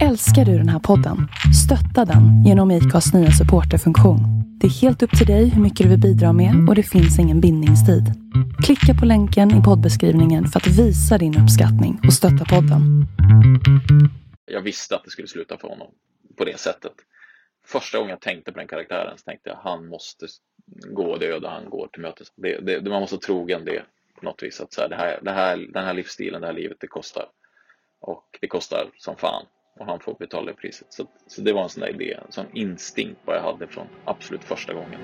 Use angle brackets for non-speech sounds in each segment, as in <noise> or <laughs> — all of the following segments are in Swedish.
Älskar du den här podden? Stötta den genom IKAs nya supporterfunktion. Det är helt upp till dig hur mycket du vill bidra med och det finns ingen bindningstid. Klicka på länken i poddbeskrivningen för att visa din uppskattning och stötta podden. Jag visste att det skulle sluta för honom på det sättet. Första gången jag tänkte på den karaktären så tänkte jag han måste gå det öde han går till mötes. Det, det, man måste vara trogen det på något vis. Att så här, det här, det här, den här livsstilen, det här livet, det kostar. Och det kostar som fan och han får betala det priset. Så, så det var en sån där idé, en sån instinkt bara jag hade från absolut första gången.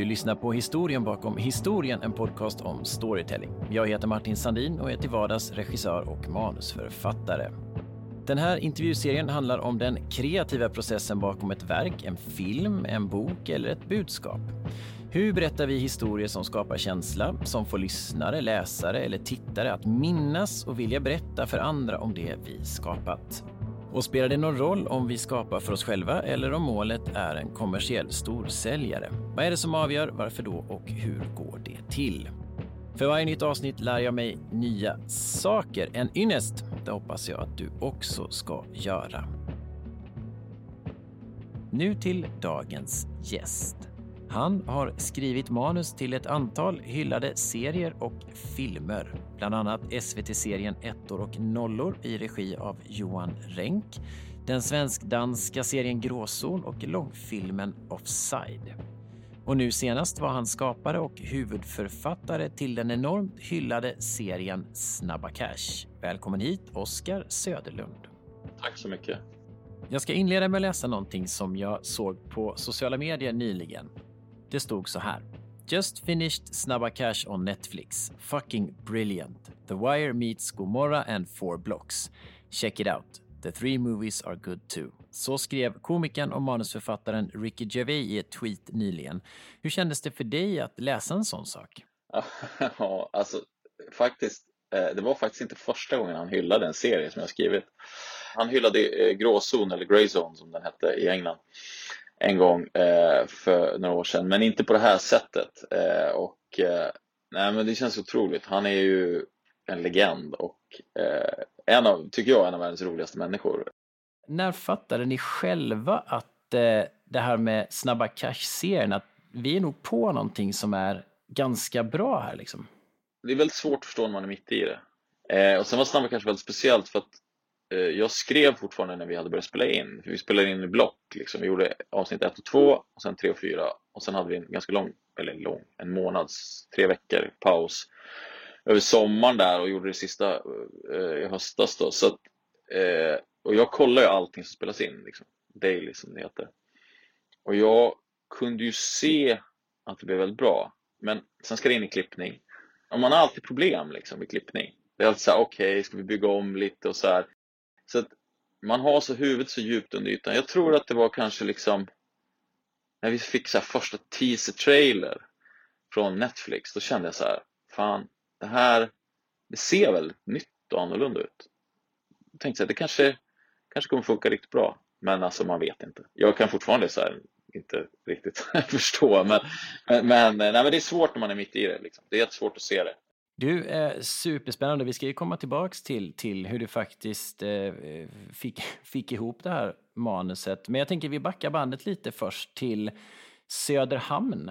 Du lyssnar på historien bakom historien, en podcast om storytelling. Jag heter Martin Sandin och är till vardags regissör och manusförfattare. Den här intervjuserien handlar om den kreativa processen bakom ett verk, en film, en bok eller ett budskap. Hur berättar vi historier som skapar känsla, som får lyssnare, läsare eller tittare att minnas och vilja berätta för andra om det vi skapat? Och spelar det någon roll om vi skapar för oss själva eller om målet är en kommersiell storsäljare? Vad är det som avgör, varför då och hur går det till? För varje nytt avsnitt lär jag mig nya saker. En ynnest, det hoppas jag att du också ska göra. Nu till dagens gäst. Han har skrivit manus till ett antal hyllade serier och filmer. Bland annat SVT-serien Ettor och nollor i regi av Johan Renck, den svensk-danska serien Gråzon och långfilmen Offside. Och nu senast var han skapare och huvudförfattare till den enormt hyllade serien Snabba Cash. Välkommen hit, Oskar Söderlund. Tack så mycket. Jag ska inleda med att läsa någonting som jag såg på sociala medier nyligen. Det stod så här. Just finished Snabba Cash on Netflix. Fucking brilliant. The Wire meets Gomorra and Four Blocks. Check it out. The three movies are good too. Så skrev komikern och manusförfattaren Ricky Gervais i ett tweet nyligen. Hur kändes det för dig att läsa en sån sak? <laughs> Ja, alltså faktiskt, eh, det var faktiskt inte första gången han hyllade en serie som jag skrivit. Han hyllade eh, Gråzon, eller Greyzone som den hette i England en gång eh, för några år sedan, men inte på det här sättet. Eh, och eh, nej, men det känns otroligt. Han är ju en legend och eh, en av, tycker jag, en av världens roligaste människor. När fattade ni själva att eh, det här med Snabba Cash-serien, att vi är nog på någonting som är ganska bra här liksom? Det är väldigt svårt att förstå när man är mitt i det. Eh, och sen var Snabba Cash väldigt speciellt för att Eh, jag skrev fortfarande när vi hade börjat spela in. vi spelade in i block. Liksom. Vi gjorde avsnitt 1 och 2 och sen 3 och 4. Och sen hade vi en ganska lång, eller lång, en månads, tre veckor paus över sommaren där och gjorde det sista eh, i höstas då. Så att, eh, och jag kollar ju allting som spelas in, liksom. daily som det heter. Och jag kunde ju se att det blev väldigt bra. Men sen ska det in i klippning. Och man har alltid problem liksom med klippning. Det är alltid så här, okej, okay, ska vi bygga om lite och så här. Så att man har så huvudet så djupt under ytan. Jag tror att det var kanske liksom när vi fick så första teaser-trailer från Netflix, då kände jag så här, fan, det här, det ser väl nytt och annorlunda ut. Jag tänkte så här, det kanske, kanske kommer funka riktigt bra, men alltså man vet inte. Jag kan fortfarande så här, inte riktigt <laughs> förstå, men, men, nej, men det är svårt när man är mitt i det. Liksom. Det är jättesvårt att se det. Du, eh, superspännande. Vi ska ju komma tillbaks till, till hur du faktiskt eh, fick, <laughs> fick ihop det här manuset. Men jag tänker vi backar bandet lite först till Söderhamn.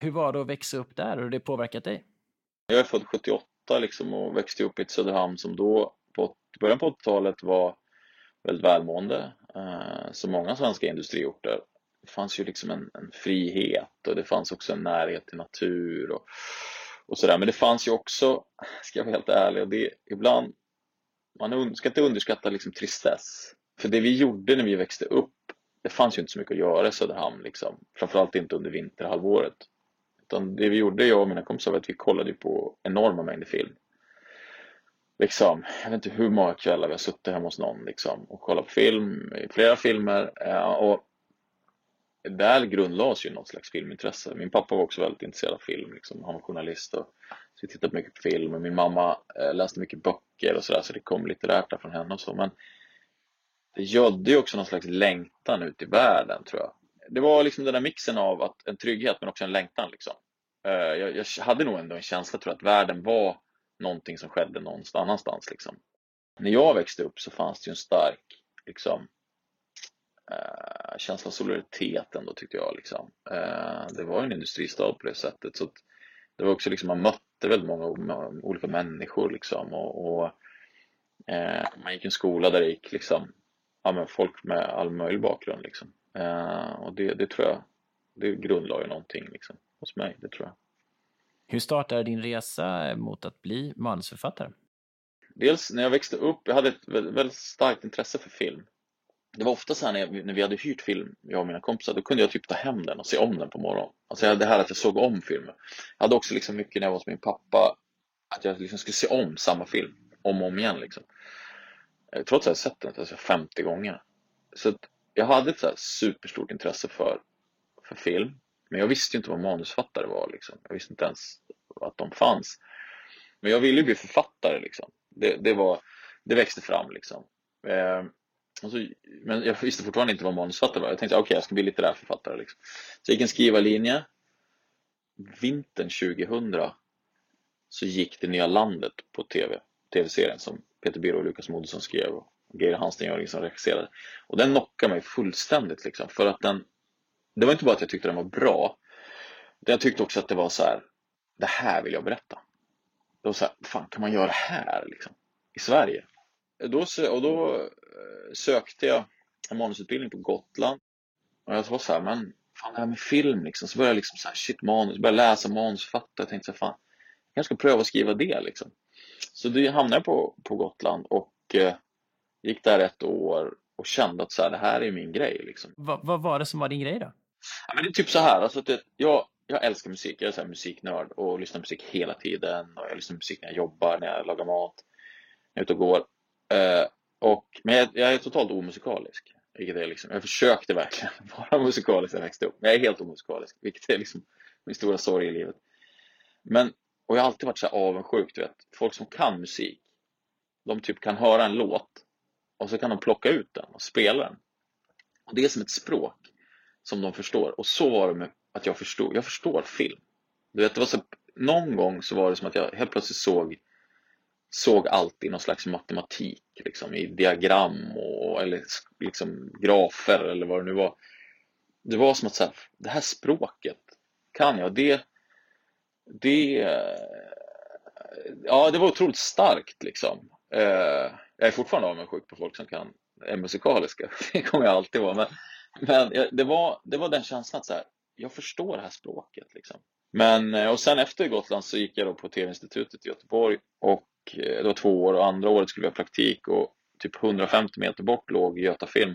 Hur var det att växa upp där och hur det påverkat dig? Jag är född 78 liksom och växte upp i ett Söderhamn som då på början på 80-talet var väldigt välmående. Eh, som många svenska industriorter. Det fanns ju liksom en, en frihet och det fanns också en närhet till natur. Och, och sådär. Men det fanns ju också, ska jag vara helt ärlig, och det ibland, man ska inte underskatta liksom tristess. För det vi gjorde när vi växte upp, det fanns ju inte så mycket att göra i Söderhamn, liksom. framförallt inte under vinterhalvåret. Utan det vi gjorde, jag och mina kompisar, var att vi kollade på enorma mängder film. Liksom, jag vet inte hur många kvällar vi har suttit hemma hos någon liksom, och kollat på film, flera filmer. Eh, och där grundlades ju något slags filmintresse. Min pappa var också väldigt intresserad av film, liksom. han var journalist och så vi tittade mycket på film och min mamma eh, läste mycket böcker och sådär så det kom litterärt där från henne och så. Men det gödde ju också någon slags längtan ut i världen tror jag. Det var liksom den där mixen av att, en trygghet men också en längtan liksom. Eh, jag, jag hade nog ändå en känsla tror jag, att världen var någonting som skedde någon annanstans liksom. När jag växte upp så fanns det ju en stark liksom, eh, känsla av solidaritet ändå tyckte jag. Liksom. Eh, det var en industristad på det sättet. Så det var också liksom, man mötte väldigt många olika människor liksom. Och, och eh, man gick i en skola där det gick liksom, ja, men folk med all möjlig bakgrund. Liksom. Eh, och det, det tror jag, det grundlade någonting liksom, hos mig, det tror jag. Hur startade din resa mot att bli manusförfattare? Dels när jag växte upp, jag hade ett väldigt starkt intresse för film det var ofta så här när, jag, när vi hade hyrt film, jag och mina kompisar, då kunde jag typ ta hem den och se om den på morgonen. Alltså jag, det här att jag såg om filmen. Jag hade också liksom mycket när jag var hos min pappa, att jag liksom skulle se om samma film om och om igen. Liksom. Eh, trots att jag sett den alltså 50 gånger. Så jag hade ett så superstort intresse för, för film. Men jag visste inte vad manusfattare var. Liksom. Jag visste inte ens att de fanns. Men jag ville ju bli författare. Liksom. Det, det, var, det växte fram. Liksom. Eh, Eh, så, men jag visste fortfarande inte vad manusförfattare var. Jag tänkte okej, okay, jag ska bli litterär författare. Liksom. Så jag gick en skrivarlinje. Vintern 2000 så gick Det nya landet på tv, tv-serien som Peter Birro och Lukas Moodysson skrev och Geir Hansten som regisserade. Och den knockade mig fullständigt liksom, för att den, det var inte bara att jag tyckte den var bra, jag tyckte också att det var så här, det här vill jag berätta. Det var så här, fan kan man göra det här liksom, i Sverige? Då, och då eh, sökte jag en manusutbildning på Gotland. Och jag var så här, men fan det här med film liksom. Så började jag liksom så här, shit manus, började läsa manus, fatta. Jag tänkte så här, fan, jag kanske ska pröva att skriva det liksom. Så då hamnade jag på, på Gotland och eh, gick där ett år och kände att så här, det här är min grej liksom. Va, vad var det som var din grej då? Ja, men det är typ så här, alltså att jag, jag älskar musik, jag är så här musiknörd och lyssnar musik hela tiden. Och jag lyssnar musik när jag jobbar, när jag lagar mat, när jag är ute och går. Uh, och, men jag, jag, är totalt omusikalisk. Vilket är liksom, jag försökte verkligen <laughs> vara musikalisk när jag växte upp. Men jag är helt omusikalisk, vilket är liksom min stora sorg i livet. Men, och jag har alltid varit så här avundsjuk, du vet. Folk som kan musik, de typ kan höra en låt och så kan de plocka ut den och spela den. Och det är som ett språk som de förstår. Och så var det med att jag förstod. Jag förstår film. Du vet, det var så, någon gång så var det som att jag helt plötsligt såg såg allt i någon slags matematik, liksom, i diagram och, eller liksom grafer eller vad det nu var. Det var som att så här, det här språket kan jag. Det, det, eh, ja, det var otroligt starkt liksom. Eh, jag är fortfarande avundsjuk på folk som kan, är musikaliska, <laughs> det kommer jag alltid vara. Men, men det, var, det var den känslan att så här, jag förstår det här språket. Liksom. Men, eh, och sen efter Gotland så gick jag då på TV-institutet i Göteborg och det var två år och andra året skulle vi ha praktik och typ 150 meter bort låg Göta Film,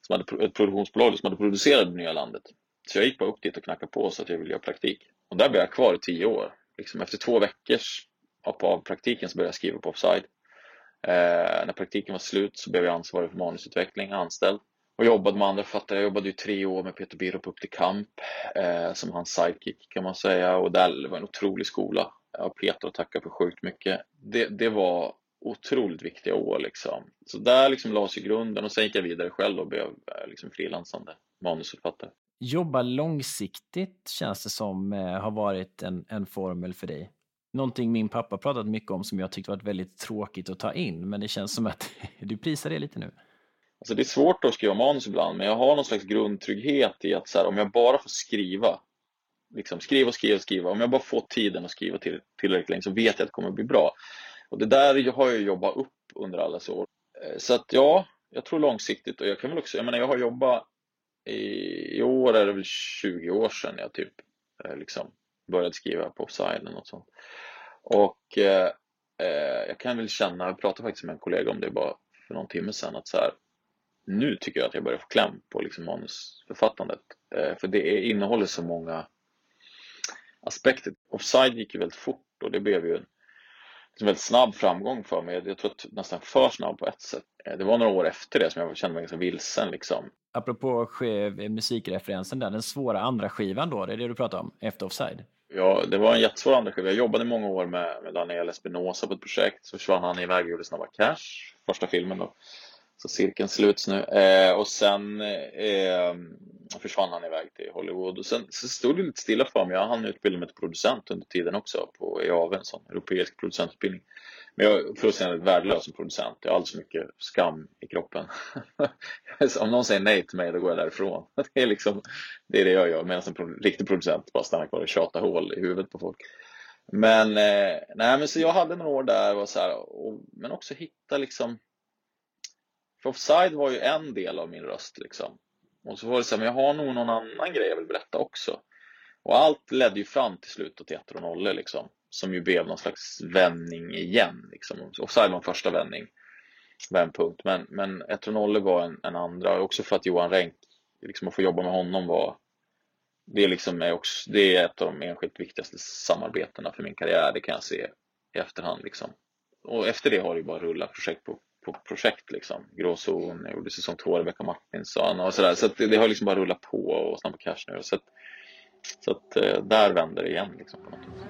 som hade ett produktionsbolag som hade producerat det nya landet. Så jag gick bara upp dit och knackade på så att jag ville göra praktik. Och där blev jag kvar i tio år. Liksom efter två veckors av praktiken så började jag skriva på Offside. Eh, när praktiken var slut så blev jag ansvarig för manusutveckling, anställd. Och jobbade med andra författare. Jag jobbade ju tre år med Peter Birup på Upp till Kamp eh, som hans sidekick kan man säga. Och där var en otrolig skola ja, Peter och tacka för sjukt mycket. Det, det var otroligt viktiga år liksom. Så där liksom lades ju grunden och sen gick jag vidare själv och blev eh, liksom frilansande manusförfattare. Jobba långsiktigt känns det som eh, har varit en, en formel för dig. Någonting min pappa pratat mycket om som jag tyckte var väldigt tråkigt att ta in, men det känns som att <laughs> du prisar det lite nu. Alltså det är svårt att skriva manus ibland, men jag har någon slags grundtrygghet i att här, om jag bara får skriva liksom skriva och skriva och skriva. Om jag bara får tiden att skriva till, tillräckligt länge så vet jag att det kommer att bli bra. Och det där har jag jobbat upp under alla år. Eh, så att ja, jag tror långsiktigt och jag kan väl också, jag menar jag har jobbat i, i år är det väl 20 år sedan jag typ eh, liksom började skriva på offside eller något sånt. Och eh, eh, jag kan väl känna, jag pratade faktiskt med en kollega om det bara för någon timme sedan, att så här, nu tycker jag att jag börjar få kläm på liksom manusförfattandet. Eh, för det är, innehåller så många aspekter. Offside gick ju väldigt fort och det blev ju en, en väldigt snabb framgång för mig. Jag tror att nästan för snabb på ett sätt. eh, det var några år efter det som jag kände mig ganska vilsen liksom. Apropå musikreferensen där, den svåra andra skivan då, det är det du pratar om, efter Offside? Ja, det var en jättesvår andra skiva. Jag jobbade många år med, med Daniel Espinosa på ett projekt, så försvann han iväg och gjorde Snabba Cash, första filmen då. Så cirkeln sluts nu. Eh, och sen eh, försvann han iväg till Hollywood. Och sen så stod det lite stilla för mig. Jag hann utbilda mig till producent under tiden också på EAV, en sån europeisk producentutbildning. Men jag är fullständigt värdelös som producent. Jag har alldeles för mycket skam i kroppen. <laughs> Om någon säger nej till mig, då går jag därifrån. <laughs> Det är, liksom, det, är det jag gör, medan en riktig producent bara stannar kvar och tjatar hål i huvudet på folk. Men, eh, nej, men så jag hade några år där, och så här, och, men också hitta liksom för offside var ju en del av min röst liksom. Och så var det så här, men jag har nog någon annan grej jag vill berätta också. Och allt ledde ju fram till slutet till 1 och 0 liksom. Som ju blev någon slags vändning igen liksom. Offside var en första vändning, vändpunkt. Men, men 1 och 0 var en, en andra. Också för att Johan Renck, liksom att få jobba med honom var det, liksom är också, det är ett av de enskilt viktigaste samarbetena för min karriär, det kan jag se i efterhand. Liksom. Och efter det har det bara rullat projekt på på projekt liksom. Gråzon, jag gjorde säsong två, Rebecca Martinsson och sådär. Så det, det har liksom bara rullat på och Snabba Cash nu. Så att, så att eh, där vänder det igen liksom på något vis.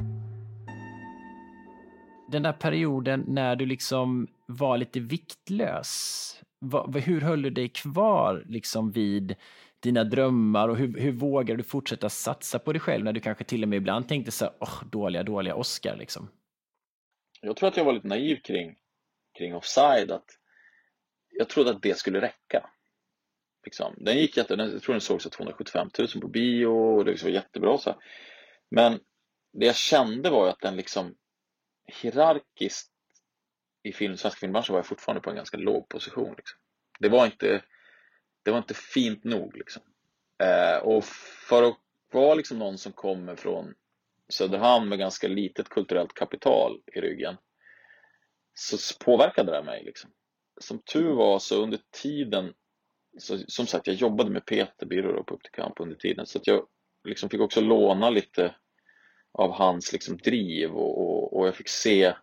Den där perioden när du liksom var lite viktlös, vad, hur höll du dig kvar liksom vid dina drömmar och hur, hur vågar du fortsätta satsa på dig själv när du kanske till och med ibland tänkte så här, oh, dåliga, dåliga Oscar liksom? Jag tror att jag var lite naiv kring kring offside att jag trodde att det skulle räcka. Liksom. Den gick jätte, jag tror den sågs av 275 000 på bio och det var jättebra. Så. Men det jag kände var att den liksom hierarkiskt i film, svenska filmbranschen var jag fortfarande på en ganska låg position. Liksom. Det, var inte, det var inte fint nog. Liksom. Eh, och för att vara liksom någon som kommer från Söderhamn med ganska litet kulturellt kapital i ryggen så påverkade det mig. Liksom. Som tur var så under tiden, så, som sagt jag jobbade med Peter Birro på Upp till kamp under tiden så att jag liksom fick också låna lite av hans liksom driv och, och, och jag fick se,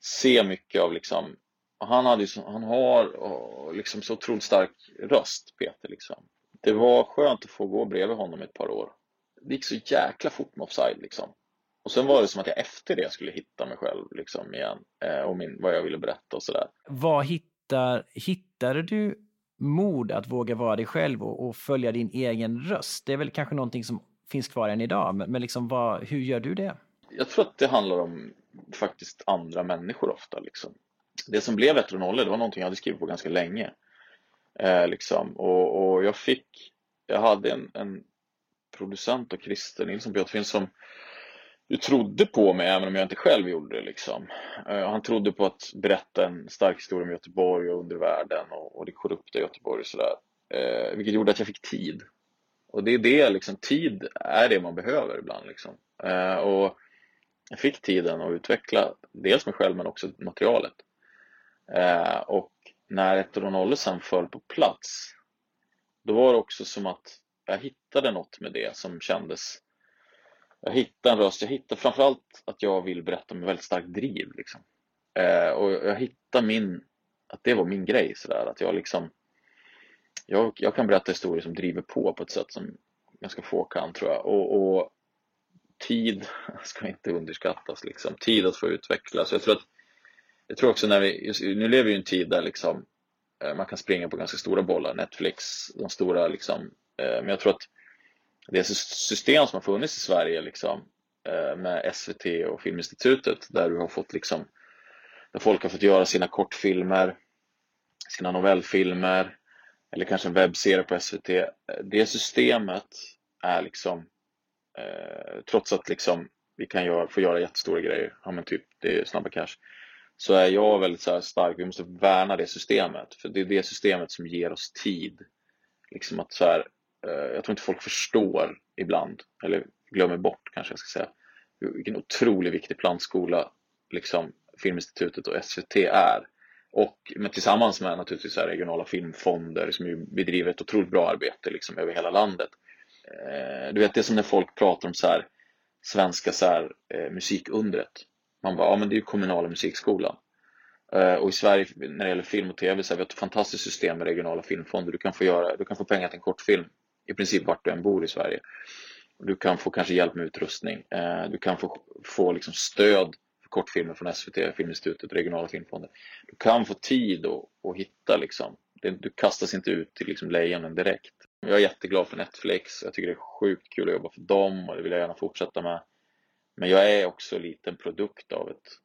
se mycket av liksom han, hade ju, han har liksom så otroligt stark röst, Peter. Liksom. Det var skönt att få gå bredvid honom ett par år. Det gick så jäkla fort med offside. Liksom. Och sen var det som att jag efter det skulle hitta mig själv liksom igen eh, och min, vad jag ville berätta och sådär. Vad hittar, hittade du mod att våga vara dig själv och, och, följa din egen röst? Det är väl kanske någonting som finns kvar än idag, men, men liksom vad, hur gör du det? Jag tror att det handlar om faktiskt andra människor ofta. Liksom. Det som blev 1 0 det var någonting jag hade skrivit på ganska länge. Eh, liksom. och, och jag fick, jag hade en, en producent, och Christer Nilsson Björtfin, som du trodde på mig även om jag inte själv gjorde det. Liksom. Uh, han trodde på att berätta en stark historia om Göteborg och undervärlden och, och det korrupta Göteborg och sådär. Uh, vilket gjorde att jag fick tid. Och det är det, liksom, tid är det man behöver ibland. Liksom. Uh, och jag fick tiden att utveckla dels mig själv men också materialet. och när ett och sen föll på plats, då var det också som att jag hittade något med det som kändes jag hittar en röst, jag hittar framförallt att jag vill berätta med väldigt starkt driv. Liksom. Eh, och jag hittar min, att det var min grej sådär, att jag liksom jag, jag kan berätta historier som driver på på ett sätt som ganska få kan tror jag. Och, och tid <laughs> ska inte underskattas liksom. Tid att få utvecklas. Jag tror att jag tror också när vi, just, nu lever vi i en tid där liksom eh, man kan springa på ganska stora bollar, Netflix, de stora liksom. Eh, men jag tror att det system som har funnits i Sverige liksom, eh, med SVT och Filminstitutet där du har fått liksom, där folk har fått göra sina kortfilmer, sina novellfilmer eller kanske en webbserie på SVT. Det systemet är liksom, eh, trots att liksom vi kan göra, få göra jättestora grejer, ja men typ det är snabba cash, så är jag väldigt så stark, vi måste värna det systemet, för det är det systemet som ger oss tid. Liksom att så här, Eh, jag tror inte folk förstår ibland, eller glömmer bort kanske jag ska säga, vilken otroligt viktig plantskola liksom Filminstitutet och SVT är. Och men tillsammans med naturligtvis regionala filmfonder som ju bedriver ett otroligt bra arbete liksom över hela landet. Eh, du vet, det är som när folk pratar om så här, svenska så här, eh, musikundret. Man bara, ja men det är ju kommunala musikskolan. Eh, och i Sverige när det gäller film och tv så har vi ett fantastiskt system med regionala filmfonder. Du kan få, göra, du kan få pengar till en kortfilm i princip vart du än bor i Sverige. Du kan få kanske hjälp med utrustning. Eh, du kan få, få liksom stöd för kortfilmer från SVT, Filminstitutet, regionala filmfonder. Du kan få tid att hitta liksom. du kastas inte ut till liksom lejonen direkt. Jag är jätteglad för Netflix. Jag tycker det är sjukt kul att jobba för dem och det vill jag gärna fortsätta med. Men jag är också lite en produkt av ett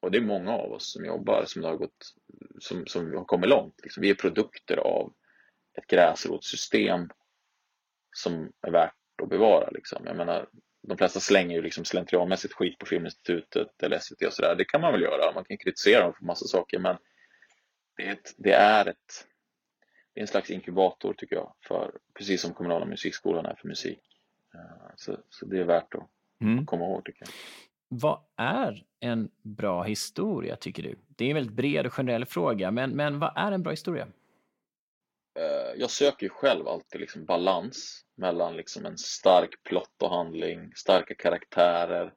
och det är många av oss som jobbar som har, gått, som, som har kommit långt. Liksom. Vi är produkter av ett gräsrotssystem som är värt att bevara. Liksom. Jag menar, de flesta slänger ju liksom slentrianmässigt skit på Filminstitutet eller SVT och sådär. Det kan man väl göra. Man kan kritisera dem för massa saker men det är, ett, det är, ett, det är en slags inkubator tycker jag. För, precis som kommunala musikskolan är för musik. Eh, så, så det är värt att mm. komma ihåg tycker jag. Vad är en bra historia tycker du? Det är en väldigt bred och generell fråga, men, men vad är en bra historia? Eh, jag söker ju själv alltid liksom balans mellan liksom en stark plott och handling, starka karaktärer,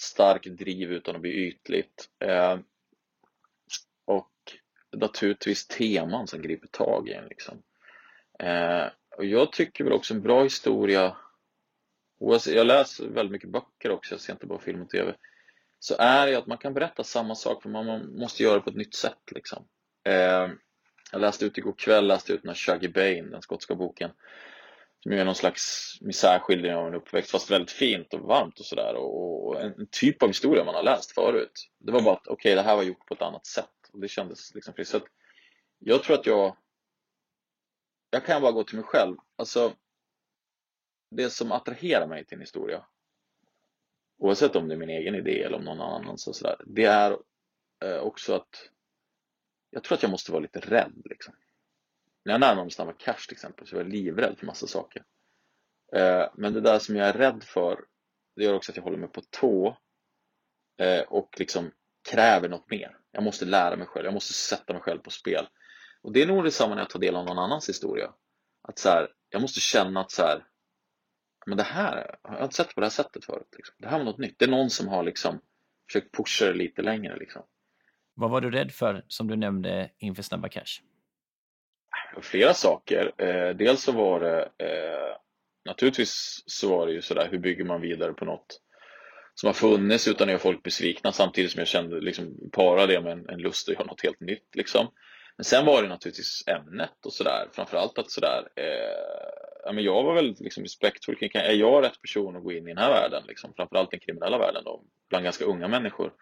stark driv utan att bli ytligt. Eh, och naturligtvis teman som griper tag i en. Liksom. Eh, och jag tycker väl också en bra historia jag läser väldigt mycket böcker också, jag ser inte bara film och TV. Så är det att man kan berätta samma sak, för man måste göra det på ett nytt sätt. Liksom. Eh, jag läste ut igår kväll, läste ut den här Shaggy Bain, den skotska boken. Som är någon slags misärskildring av en uppväxt, fast väldigt fint och varmt och sådär. Och, en, en, typ av historia man har läst förut. Det var bara att, okej, okay, det här var gjort på ett annat sätt. Och det kändes liksom friskt. Jag tror att jag... Jag kan bara gå till mig själv. Alltså, det som attraherar mig till en historia, oavsett om det är min egen idé eller om någon annans, alltså och sådär, det är eh, också att jag tror att jag måste vara lite rädd. Liksom. När jag närmade mig Snabba Cash till exempel så var jag livrädd för massa saker. Eh, men det där som jag är rädd för, det gör också att jag håller mig på tå eh, och liksom kräver något mer. Jag måste lära mig själv, jag måste sätta mig själv på spel. Och det är nog detsamma när jag tar del av någon annans historia. Att så här, jag måste känna att så här, men det här jag har jag inte sett på det här sättet förut. Liksom. Det här var något nytt. Det är någon som har liksom försökt pusha det lite längre. Liksom. Vad var du rädd för som du nämnde inför Snabba Cash? Flera saker. Eh, dels så var det eh, naturligtvis så var det ju sådär hur bygger man vidare på något som har funnits utan att göra folk besvikna samtidigt som jag kände liksom para det med en, en lust att göra något helt nytt liksom. Men sen var det naturligtvis ämnet och sådär framförallt att sådär eh, ja, men jag var väldigt liksom, respektfull kring, är jag rätt person att gå in i den här världen, liksom, framförallt den kriminella världen då, bland ganska unga människor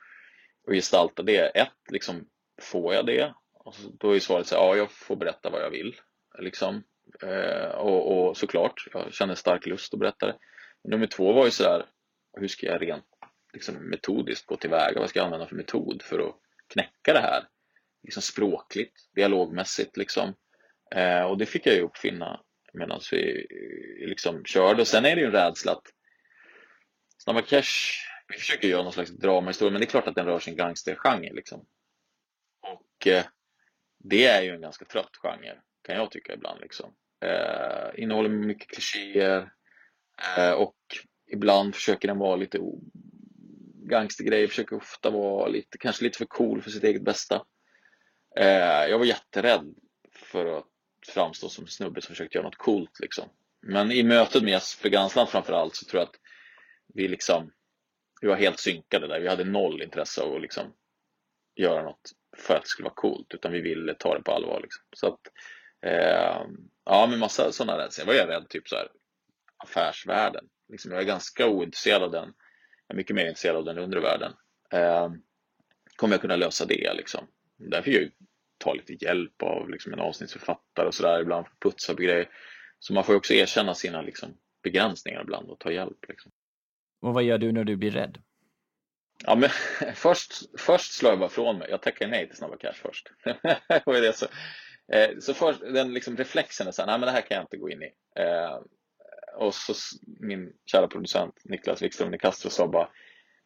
och gestalta det. Ett, liksom, får jag det? Och då är svaret så här, ja, jag får berätta vad jag vill. Liksom. Eh, och, och, såklart, jag känner stark lust att berätta det. Nummer två var ju så här, hur ska jag rent liksom, metodiskt gå tillväga? Vad ska jag använda för metod för att knäcka det här? Liksom språkligt, dialogmässigt liksom. Eh, och det fick jag ju uppfinna medan vi liksom körde. Och sen är det ju en rädsla att Snabba Cash, vi försöker göra någon slags dramahistoria, men det är klart att den rör sin gangstergenre. Liksom. Och eh, det är ju en ganska trött genre, kan jag tycka ibland. Liksom. Eh, innehåller mycket klichéer eh, och ibland försöker den vara lite gangstergrejer, försöker ofta vara lite, kanske lite för cool för sitt eget bästa. Eh, jag var jätterädd för att framstå som en snubbe som försökte göra något coolt liksom. Men i mötet med Jesper Gansland framförallt så tror jag att vi liksom vi var helt synkade där. Vi hade noll intresse av att liksom göra något för att det skulle vara coolt utan vi ville ta det på allvar. Liksom. Så att, eh, ja, med massa sådana rädslor. Jag var jag rädd typ så här affärsvärlden. Liksom, jag är ganska ointresserad av den. Jag är mycket mer intresserad av den undre världen. Eh, kommer jag kunna lösa det liksom? Därför jag ta lite hjälp av liksom, en avsnittsförfattare och sådär ibland för att putsa på grejer. Så man får också erkänna sina liksom, begränsningar ibland och ta hjälp. Liksom. Och vad gör du när du blir rädd? Ja, men <laughs> först, först slår jag bara från mig. Jag tackar nej till Snabba Cash först. <laughs> det så, eh, så först, den liksom reflexen är så här, nej men det här kan jag inte gå in i. Eh, och så min kära producent Niklas Wikström Nicastro sa bara,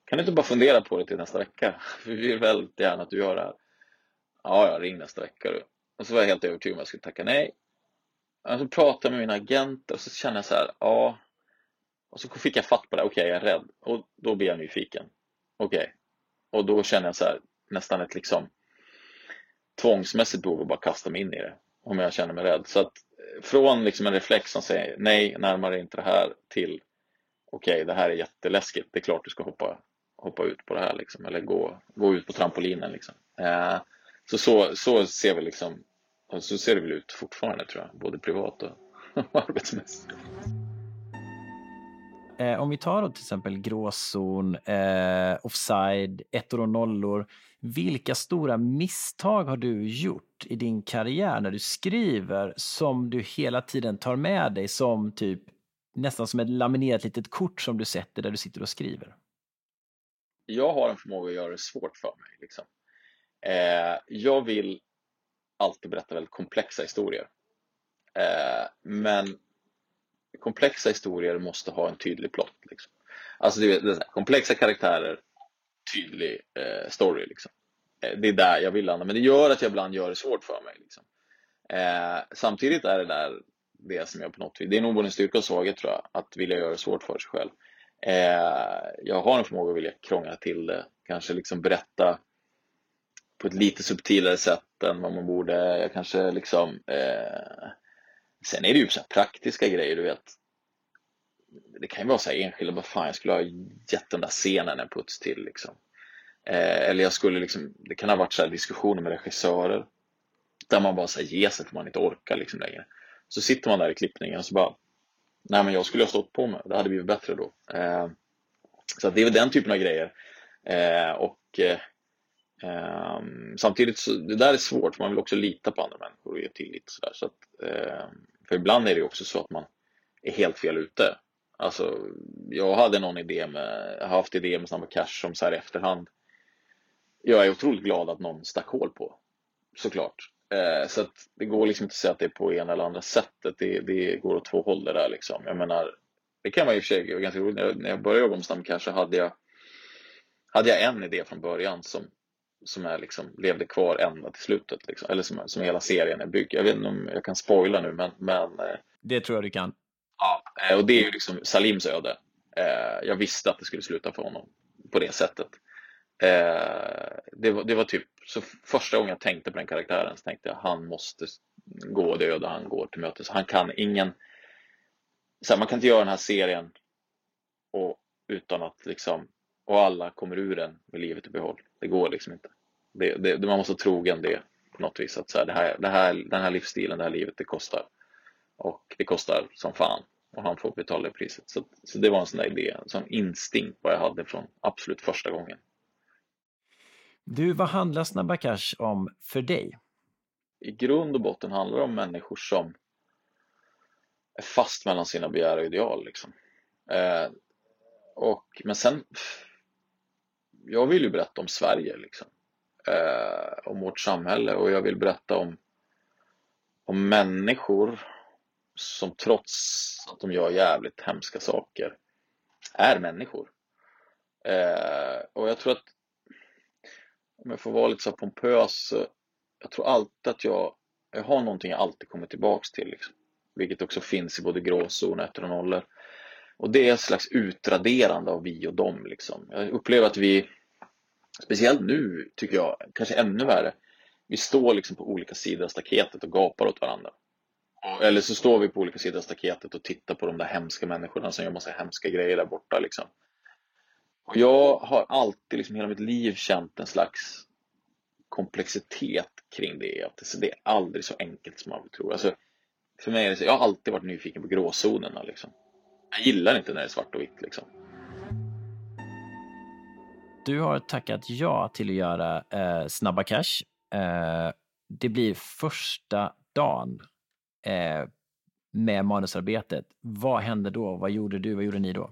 kan du inte bara fundera på det till nästa vecka? För <laughs> vi vill väldigt gärna att du gör det här. Ja, ja, ring nästa vecka du. Och så var jag helt övertygad om att jag skulle tacka nej. Och så pratade jag med mina agenter och så kände jag så här, ja. Och så fick jag fatt på det, okej okay, jag är rädd. Och då blir jag nyfiken. Okej. Okay. Och då känner jag så här, nästan ett liksom tvångsmässigt behov att bara kasta mig in i det om jag känner mig rädd. Så att eh, från liksom en reflex som säger nej, närmare inte det här till okej, okay, det här är jätteläskigt, det är klart du ska hoppa, hoppa ut på det här liksom, eller gå, gå ut på trampolinen. Liksom. Eh, så, så, så ser vi liksom, så ser det väl ut fortfarande tror jag, både privat och <laughs> arbetsmässigt. Eh, om vi tar då till exempel gråzon, eh, offside, ettor och nollor. Vilka stora misstag har du gjort i din karriär när du skriver som du hela tiden tar med dig som typ nästan som ett laminerat litet kort som du sätter där du sitter och skriver? Jag har en förmåga att göra det svårt för mig. Liksom. Eh, jag vill alltid berätta väldigt komplexa historier. Eh, men komplexa historier måste ha en tydlig plott. Liksom. Alltså det är, det komplexa karaktärer, tydlig eh, story. Liksom. Eh, det är där jag vill landa, men det gör att jag ibland gör det svårt för mig. Liksom. Eh, samtidigt är det där det som jag på något vis, det är nog både en styrka och svaghet tror jag, att vilja göra det svårt för sig själv. Eh, jag har en förmåga att vilja krångla till det, kanske liksom berätta på ett lite subtilare sätt än vad man borde. Jag kanske liksom eh, Sen är det ju så praktiska grejer, du vet. Det kan ju vara så här enskilda, vad fan jag skulle ha gett den där scenen en puts till liksom. Eh, eller jag skulle liksom, det kan ha varit så diskussioner med regissörer där man bara säger ge sig för man inte orkar liksom längre. Så sitter man där i klippningen och så bara, nej men jag skulle ha stått på mig, det hade blivit bättre då. Eh, så det är väl den typen av grejer. Eh, och eh, Um, samtidigt så, det där är svårt, för man vill också lita på andra människor och ge tillit. Så, där, så att, um, för ibland är det också så att man är helt fel ute. Alltså, jag hade någon idé med, jag har haft idéer med Snabba Cash som så här i efterhand. Jag är otroligt glad att någon stack hål på, såklart. Uh, så att det går liksom inte att säga att det är på ena eller andra sättet. Det, det går åt två håll det där liksom. Jag menar, det kan man i och för sig ganska roligt. När jag började jobba med Snabba Cash så hade jag, hade jag en idé från början som som är liksom, levde kvar ända till slutet. Liksom. Eller som, som hela serien är byggd. Jag vet inte om jag kan spoila nu, men... men eh, det tror jag du kan. Ja, eh, och det är ju liksom Salims öde. Eh, jag visste att det skulle sluta för honom på det sättet. Det var, det var typ, så första gången jag tänkte på den karaktären så tänkte jag han måste gå det öde han går till mötes. Han kan ingen, så här, man kan inte göra den här serien och, utan att liksom och alla kommer ur den med livet i behåll. Det går liksom inte. Det, det, man måste vara trogen det på något vis. Att så här, det här, det här, den här livsstilen, det här livet, det kostar. Och det kostar som fan. Och han får betala det priset. Så, så det var en sån där idé, en sån instinkt vad jag hade från absolut första gången. Du, vad handlar Snabba Cash om för dig? I grund och botten handlar det om människor som är fast mellan sina begär och ideal. Liksom. Eh, och, men sen jag vill ju berätta om Sverige liksom. Eh, om vårt samhälle och jag vill berätta om, om människor som trots att de gör jävligt hemska saker är människor. Eh, och jag tror att om jag får vara lite så pompös jag tror alltid att jag, jag har någonting jag alltid kommer tillbaks till. Liksom. Vilket också finns i både gråzon och ettor och nollor. Och det är ett slags utraderande av vi och dem. Liksom. Jag upplever att vi speciellt nu tycker jag, kanske ännu värre, vi står liksom på olika sidor av staketet och gapar åt varandra. Eller så står vi på olika sidor av staketet och tittar på de där hemska människorna som gör massa hemska grejer där borta. Liksom. Och jag har alltid, liksom hela mitt liv, känt en slags komplexitet kring det. Att det är aldrig så enkelt som man tror. Alltså, för mig är det så, jag har alltid varit nyfiken på gråzonerna. Liksom. Jag gillar inte när det är svart och vitt. Liksom. Du har tackat ja till att göra eh, Snabba Cash. Eh, det blir första dagen eh, med manusarbetet. Vad hände då? Vad gjorde du? Vad gjorde ni då?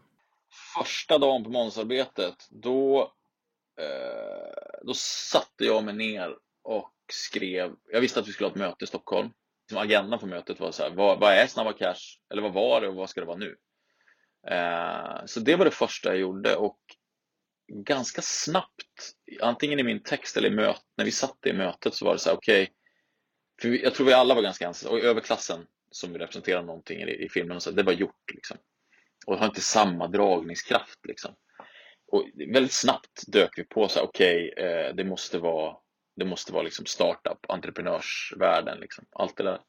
Första dagen på manusarbetet, då, eh, då satte jag mig ner och skrev. Jag visste att vi skulle ha ett möte i Stockholm. Liksom agendan för mötet var så här, vad, vad är Snabba Cash? Eller vad var det och vad ska det vara nu? Eh, så det var det första jag gjorde och ganska snabbt, antingen i min text eller i mötet, när vi satt i mötet så var det så här, okej, okay, jag tror vi alla var ganska ensamma, och överklassen som representerar någonting i, i filmen, och så, det var gjort liksom. Och har inte samma dragningskraft liksom. Och väldigt snabbt dök vi på så här, okej, okay, eh, det måste vara det måste vara liksom startup, entreprenörsvärlden, liksom, allt det där.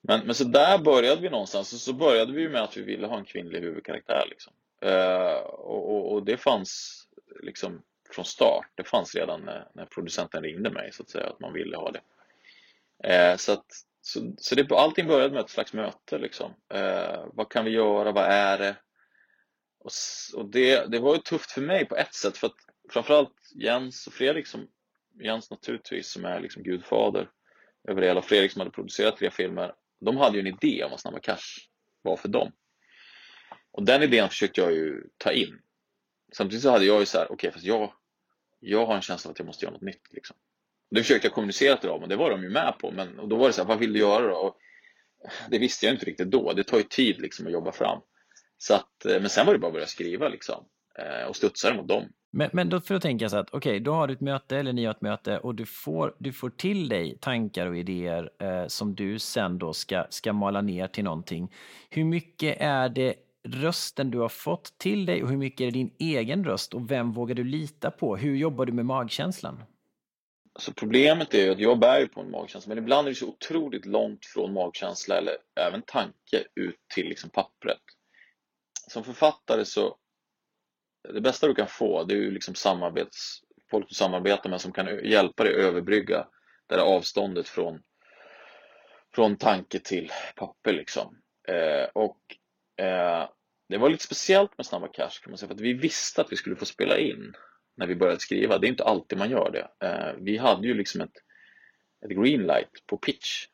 Men, men så där började vi någonstans och så började vi med att vi ville ha en kvinnlig huvudkaraktär. Liksom. Eh, och, och, och, det fanns liksom från start, det fanns redan när, när, producenten ringde mig så att säga, att man ville ha det. Eh, så att, så, så det, allting började med ett slags möte liksom. Eh, vad kan vi göra, vad är det? Och, och det, det var ju tufft för mig på ett sätt för att framförallt Jens och Fredrik som Jens naturligtvis som är liksom gudfader över det hela. Fredrik som hade producerat tre filmer. De hade ju en idé om vad Snabba Cash var för dem. Och den idén försökte jag ju ta in. Samtidigt så hade jag ju så här, okej okay, fast jag, jag har en känsla av att jag måste göra något nytt. Liksom. Det försökte jag kommunicera till dem och det var de ju med på. Men och då var det så här, vad vill du göra då? Och det visste jag inte riktigt då. Det tar ju tid liksom att jobba fram. Så att, eh, men sen var det bara att börja skriva liksom. Eh, och studsa det mot dem. Men, men då för att tänka så att okej, okay, då har du ett möte eller ni har ett möte och du får, du får till dig tankar och idéer eh, som du sen då ska, ska mala ner till någonting. Hur mycket är det rösten du har fått till dig och hur mycket är din egen röst och vem vågar du lita på? Hur jobbar du med magkänslan? Alltså problemet är ju att jag bär på en magkänsla men ibland är det så otroligt långt från magkänsla eller även tanke ut till liksom pappret. Som författare så det bästa du kan få det är ju liksom samarbets, folk du samarbetar med som kan hjälpa dig överbrygga det där avståndet från, från tanke till papper liksom. Eh, och eh, det var lite speciellt med Snabba Cash kan man säga för att vi visste att vi skulle få spela in när vi började skriva. Det är inte alltid man gör det. Eh, vi hade ju liksom ett, ett greenlight på pitch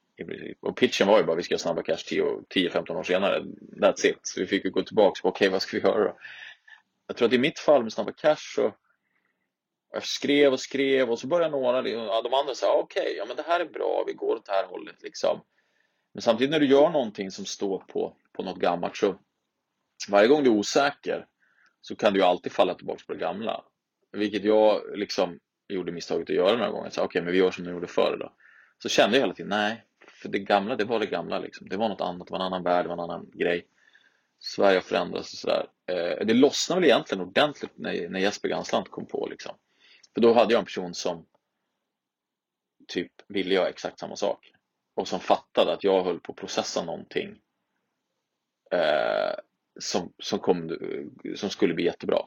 och pitchen var ju bara vi ska göra Snabba Cash 10-15 år senare. That's it. Så vi fick ju gå tillbaka och okej okay, vad ska vi göra då? jag tror att i mitt fall med Snabba Cash så jag skrev och skrev och så började några, de andra sa okej, okay, ja men det här är bra, vi går åt det här hållet liksom. Men samtidigt när du gör någonting som står på, på något gammalt så varje gång du är osäker så kan du ju alltid falla tillbaka på det gamla. Vilket jag liksom gjorde misstaget att göra några gånger. Okej, okay, men vi gör som du gjorde förr då. Så kände jag hela tiden, nej, för det gamla, det var det gamla liksom. Det var något annat, det var en annan värld, det var en annan grej. Sverige har förändrats och sådär. Eh, det lossnade väl egentligen ordentligt när, när Jesper Gansland kom på liksom. För då hade jag en person som typ ville göra exakt samma sak och som fattade att jag höll på att processa någonting eh, som, som, kom, som skulle bli jättebra.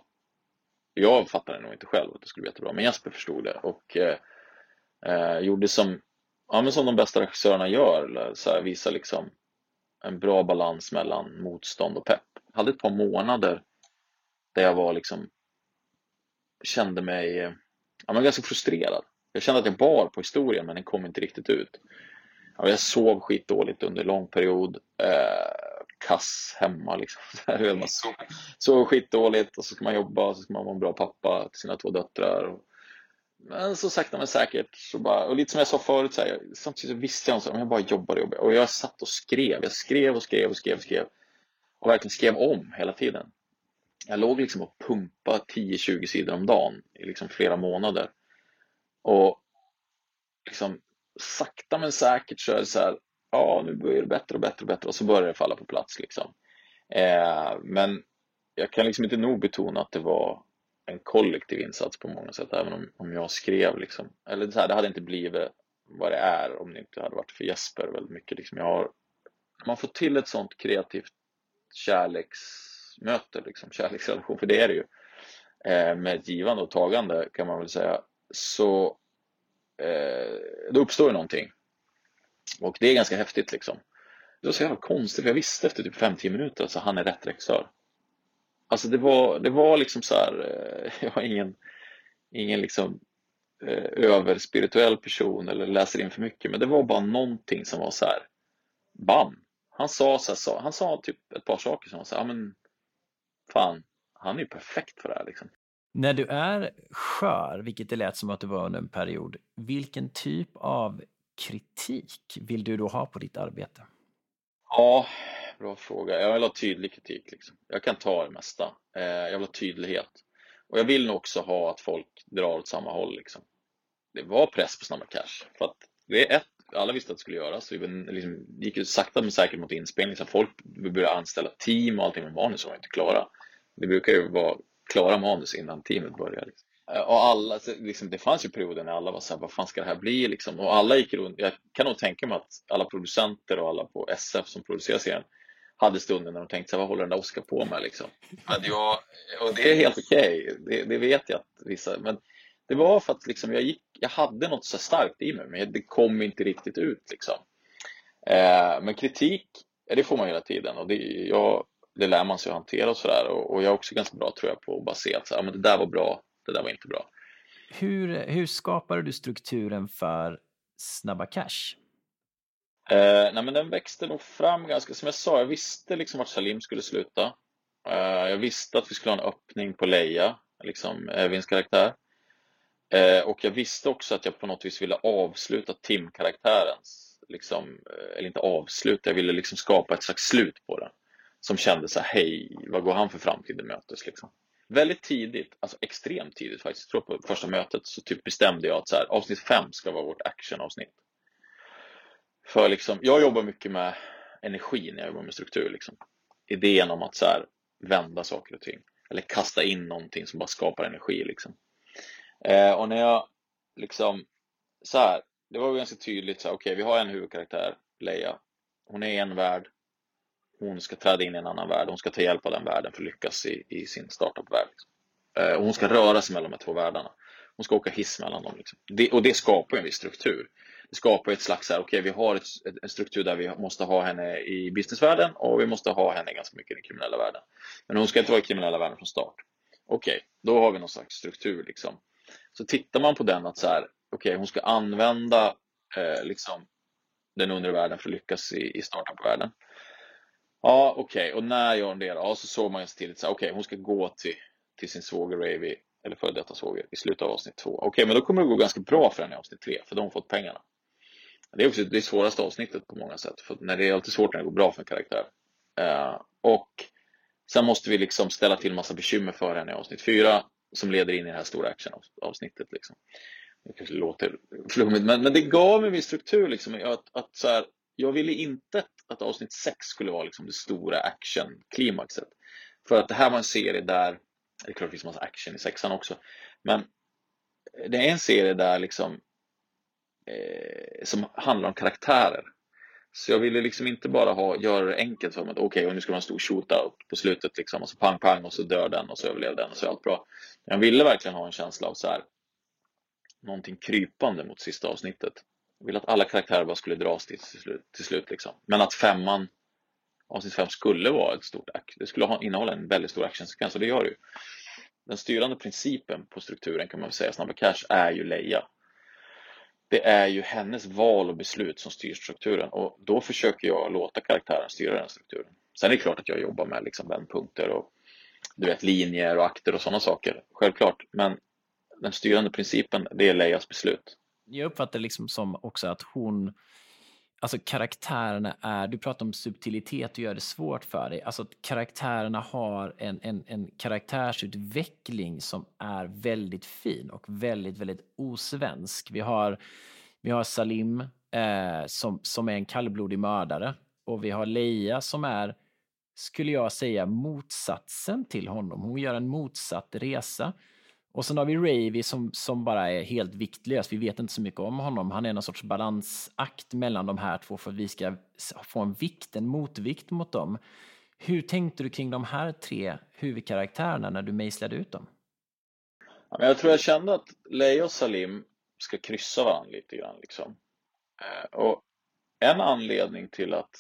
Jag fattade nog inte själv att det skulle bli jättebra, men Jesper förstod det och eh, gjorde som, ja, men som de bästa regissörerna gör, så här, liksom en bra balans mellan motstånd och pepp. Jag hade ett par månader där jag var liksom kände mig eh, ja, men ganska frustrerad. Jag kände att jag bar på historien men den kom inte riktigt ut. Ja, jag sov skitdåligt under lång period. Eh, kass hemma liksom. <laughs> sov, sov skitdåligt och så ska man jobba och så ska man vara en bra pappa till sina två döttrar. Men så sakta men säkert, så bara, och lite som jag sa förut, så här, samtidigt så visste jag om jag bara jobbade, jobbade och jag satt och skrev. Jag skrev och skrev och skrev och skrev och verkligen skrev om hela tiden. Jag låg liksom och pumpade 10-20 sidor om dagen i liksom flera månader. Och liksom sakta men säkert så är det så här, ja nu blir det bättre och bättre och bättre och så börjar det falla på plats liksom. Eh, men jag kan liksom inte nog betona att det var en kollektiv insats på många sätt, även om, om jag skrev liksom, eller så här, det hade inte blivit vad det är om det inte hade varit för Jesper väldigt mycket liksom. Jag har, man får till ett sånt kreativt kärleksmöte, liksom, kärleksrelation, för det är det ju, eh, med ett givande och tagande kan man väl säga, så eh, då uppstår ju någonting. Och det är ganska häftigt liksom. Det var så jävla konstigt, för jag visste efter typ 5-10 minuter att han är rätt regissör. Alltså det var, det var liksom så här, eh, <laughs> jag har ingen, ingen liksom eh, överspirituell person eller läser in för mycket, men det var bara någonting som var så här, bam! Han sa, så här, han sa typ ett par saker som var så här, ja men fan, han är ju perfekt för det här liksom. När du är skör, vilket det lät som att du var under en period, vilken typ av kritik vill du då ha på ditt arbete? Ja, bra fråga. Jag vill ha tydlig kritik. Liksom. Jag kan ta det mesta. Eh, jag vill ha tydlighet. Och jag vill nog också ha att folk drar åt samma håll. Liksom. Det var press på Snabba Cash. För att det är ett, alla visste att det skulle göras. Vi liksom, gick ju sakta men säkert mot inspelning. Så folk började anställa team och allting med manus var inte klara. Det brukar ju vara klara manus innan teamet börjar. Liksom. Eh, och alla, liksom, det fanns ju perioder när alla var så här, vad fan ska det här bli liksom? Och alla gick runt, jag kan nog tänka mig att alla producenter och alla på SF som producerar serien hade stunder när de tänkte så här, vad håller den där Oscar på med liksom? Men jag, och det är helt okej, okay. det, det, vet jag att vissa, men det var för att liksom jag, gick, jag hade något så starkt i mig, men det kom inte riktigt ut liksom. Eh, men kritik, det får man hela tiden och det, jag, det lär man sig att hantera och sådär. Och, och, jag är också ganska bra tror jag på att bara se att så här, men det där var bra, det där var inte bra. Hur, hur skapade du strukturen för Snabba Cash? Eh, nej men den växte nog fram ganska, som jag sa, jag visste liksom vart Salim skulle sluta. Eh, jag visste att vi skulle ha en öppning på Leia, liksom Evins karaktär. Eh, och jag visste också att jag på något vis ville avsluta Tim-karaktärens, liksom, eh, eller inte avsluta, jag ville liksom skapa ett slags slut på den. Som kände så här, hej, vad går han för framtid mötes liksom. Väldigt tidigt, alltså extremt tidigt faktiskt, jag tror på första mötet så typ bestämde jag att så här, avsnitt 5 ska vara vårt actionavsnitt. För liksom, jag jobbar mycket med energi när jag jobbar med struktur. Liksom. Idén om att så här, vända saker och ting. Eller kasta in någonting som bara skapar energi. Liksom. Eh, och när jag liksom, så här, det var ganska tydligt så här, okej, okay, vi har en huvudkaraktär, Leia. Hon är i en värld. Hon ska träda in i en annan värld. Hon ska ta hjälp av den världen för att lyckas i, i sin startup-värld. Liksom. Eh, och hon ska röra sig mellan de här två världarna. Hon ska åka hiss mellan dem. Liksom. Det, och det skapar en viss struktur. Det skapar ett slags, okej okay, vi har ett, en struktur där vi måste ha henne i businessvärlden och vi måste ha henne ganska mycket i den kriminella världen. Men hon ska inte vara i kriminella världen från start. Okej, okay, då har vi någon slags struktur liksom. Så tittar man på den att så här, okay, hon ska använda eh, liksom den undre världen för att lyckas i, i startup-världen. Ja, okej, och när gör hon det? Ja, så såg man ganska tidigt, okej, okay, hon ska gå till, till sin svåger Ravy eller före detta svåger i slutet av avsnitt två. Okej, okay, men då kommer det gå ganska bra för henne i avsnitt tre, för de har fått pengarna. Det är också det svåraste avsnittet på många sätt, för när det är alltid svårt när det går bra för en karaktär. Uh, och sen måste vi liksom ställa till massa bekymmer för henne i avsnitt fyra, som leder in i det här stora actionavsnittet. Liksom. Det kanske låter flummigt, men, men det gav en viss struktur. Liksom, att, att så här, jag ville inte att avsnitt 6 skulle vara liksom det stora action-klimaxet. För att det här var en serie där det är klart det finns massa action i sexan också. Men det är en serie där liksom eh, som handlar om karaktärer. Så jag ville liksom inte bara ha, göra det enkelt för mig. Okej, okay, och nu ska det vara en stor shootout på slutet liksom. Och så pang pang och så dör den och så överlever den och så är allt bra. Jag ville verkligen ha en känsla av så här någonting krypande mot sista avsnittet. Jag ville att alla karaktärer bara skulle dras till, till slut, till slut liksom. Men att femman avsnitt 5 skulle vara ett stort det skulle ha, innehålla en väldigt stor actionsekvens och det gör det ju. Den styrande principen på strukturen kan man väl säga, Snabba Cash, är ju Leia. Det är ju hennes val och beslut som styr strukturen och då försöker jag låta karaktären styra den strukturen. Sen är det klart att jag jobbar med liksom vändpunkter och du vet, linjer och akter och sådana saker, självklart. Men den styrande principen, det är Leias beslut. Jag uppfattar liksom som också att hon alltså karaktärerna är, du pratar om subtilitet och gör det svårt för dig. Alltså att karaktärerna har en, en, en karaktärsutveckling som är väldigt fin och väldigt, väldigt osvensk. Vi har, vi har Salim eh, som, som är en kallblodig mördare och vi har Leia som är, skulle jag säga, motsatsen till honom. Hon gör en motsatt resa. Och sen har vi Ravy som, som bara är helt viktlös. Vi vet inte så mycket om honom. Han är någon sorts balansakt mellan de här två för att vi ska få en vikt, en motvikt mot dem. Hur tänkte du kring de här tre huvudkaraktärerna när du mejslade ut dem? jag tror jag kände att Leia och Salim ska kryssa varandra lite grann. Liksom. Eh, och en anledning till att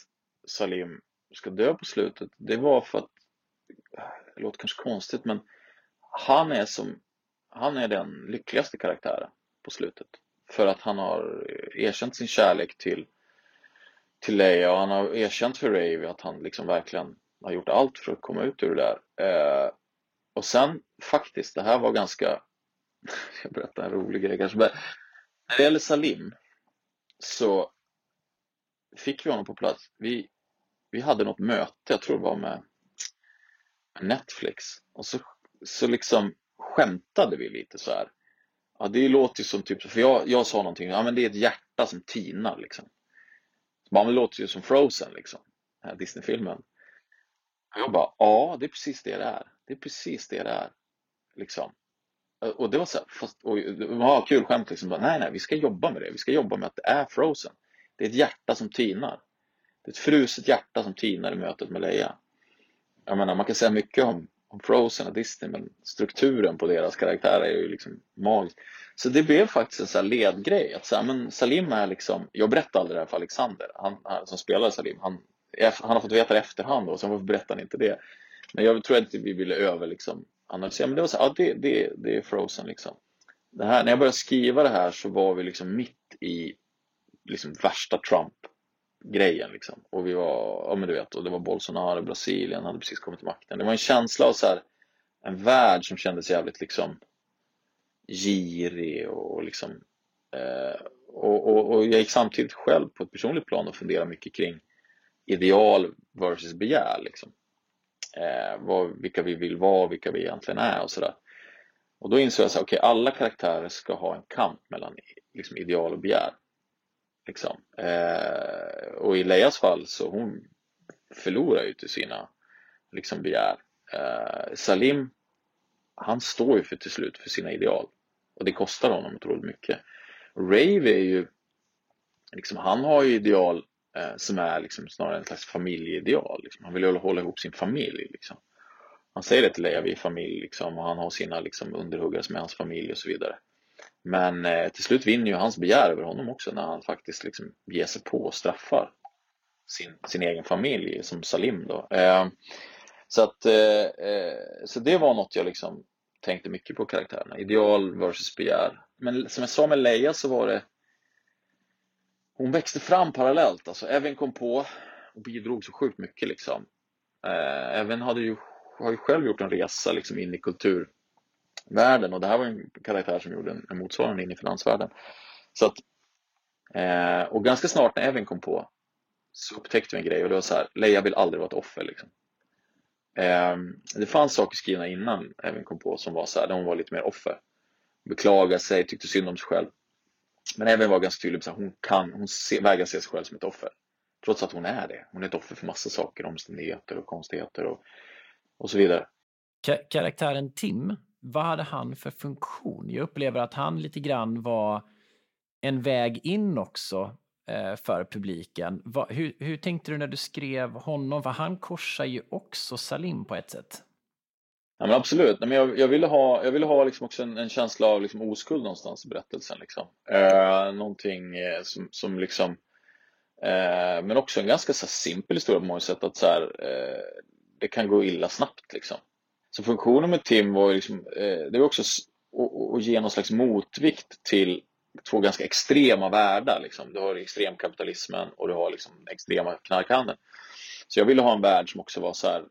Salim ska dö på slutet, det var för att, eh, det låter kanske konstigt, men han är som han är den lyckligaste karaktären på slutet. För att han har erkänt sin kärlek till, till Leia och han har erkänt för Ravy att han liksom verkligen har gjort allt för att komma ut ur det där. Eh, och sen faktiskt, det här var ganska, <laughs> jag berättar en rolig grej kanske, men när det gäller Salim så fick vi honom på plats. Vi, vi hade något möte, jag tror det var med Netflix och så, så liksom skämtade vi lite så här. Ja, det låter ju som typ, för jag, jag sa någonting, ja men det är ett hjärta som tinar liksom. Så bara, men det låter ju som Frozen liksom, den här Disney-filmen. Och Jag bara, ja det är precis det det är. Det är precis det det är. Liksom. och det var så här, fast, och, ja, kul skämt liksom, bara, nej nej, vi ska jobba med det, vi ska jobba med att det är Frozen. Det är ett hjärta som tinar. Det är ett fruset hjärta som tinar i mötet med Leia. Jag menar, man kan säga mycket om, om Frozen och Disney, men strukturen på deras karaktärer är ju liksom magisk. Så det blev faktiskt en sån här ledgrej, att så här, men Salim är liksom, jag berättade aldrig det här för Alexander, han, han som spelade Salim, han, han har fått veta det efterhand och sen varför berättar han inte det? Men jag tror att vi ville över liksom analysera, men det var så här, ja det, det, det är Frozen liksom. Det här, när jag började skriva det här så var vi liksom mitt i liksom värsta grejen liksom. Och vi var, ja men du vet, och det var Bolsonaro, Brasilien hade precis kommit till makten. Det var en känsla av så här, en värld som kändes jävligt liksom girig och liksom eh, och, och, och, jag gick samtidigt själv på ett personligt plan och funderade mycket kring ideal versus begär liksom. Eh, vad, vilka vi vill vara, vilka vi egentligen är och sådär. Och då insåg jag att okay, alla karaktärer ska ha en kamp mellan liksom, ideal och begär. Liksom. Eh, och i Leias fall så hon förlorar ju till sina liksom, begär. Eh, Salim, han står ju för till slut för sina ideal. Och det kostar honom otroligt mycket. Rave är ju, liksom, han har ju ideal eh, som är liksom snarare en slags familjeideal. Liksom. Han vill ju hålla ihop sin familj. Liksom. Han säger det till Leia, vi är familj liksom, och han har sina liksom, underhuggare som är hans familj och så vidare. Men eh, till slut vinner ju hans begär över honom också när han faktiskt liksom ger sig på och straffar sin, sin egen familj som Salim då. Eh, så, att, eh, eh så det var något jag liksom tänkte mycket på karaktärerna. Ideal versus begär. Men som jag sa med Leia så var det hon växte fram parallellt. Alltså Evin kom på och bidrog så sjukt mycket liksom. Eh, hade ju, har ju själv gjort en resa liksom in i kultur finansvärlden och det här var en karaktär som gjorde en, motsvarande in i finansvärlden. Så att, eh, och ganska snart när Evin kom på så upptäckte vi en grej och det var så här, Leia vill aldrig vara ett offer liksom. Eh, det fanns saker skrivna innan Evin kom på som var så här, där hon var lite mer offer. Beklagade sig, tyckte synd om sig själv. Men Evin var ganska tydlig, så hon, kan, hon se, vägrar se sig själv som ett offer. Trots att hon är det. Hon är ett offer för massa saker, omständigheter och konstigheter och, och så vidare. Karaktären Tim, vad hade han för funktion? Jag upplever att han lite grann var en väg in också eh, för publiken. Va, hur, hur tänkte du när du skrev honom? För han korsar ju också Salim på ett sätt. Ja, men absolut, men jag, jag ville ha, jag ville ha liksom också en, en känsla av liksom oskuld någonstans i berättelsen. Liksom. Eh, någonting eh, som, som liksom, eh, men också en ganska så simpel historia på många sätt. Att så här, eh, det kan gå illa snabbt. Liksom. Så funktionen med Tim var, liksom, eh, det var också att ge någon slags motvikt till två ganska extrema världar. Liksom. Du har extremkapitalismen och du har liksom extrema knarkhandeln. Så jag ville ha en värld som också var så här,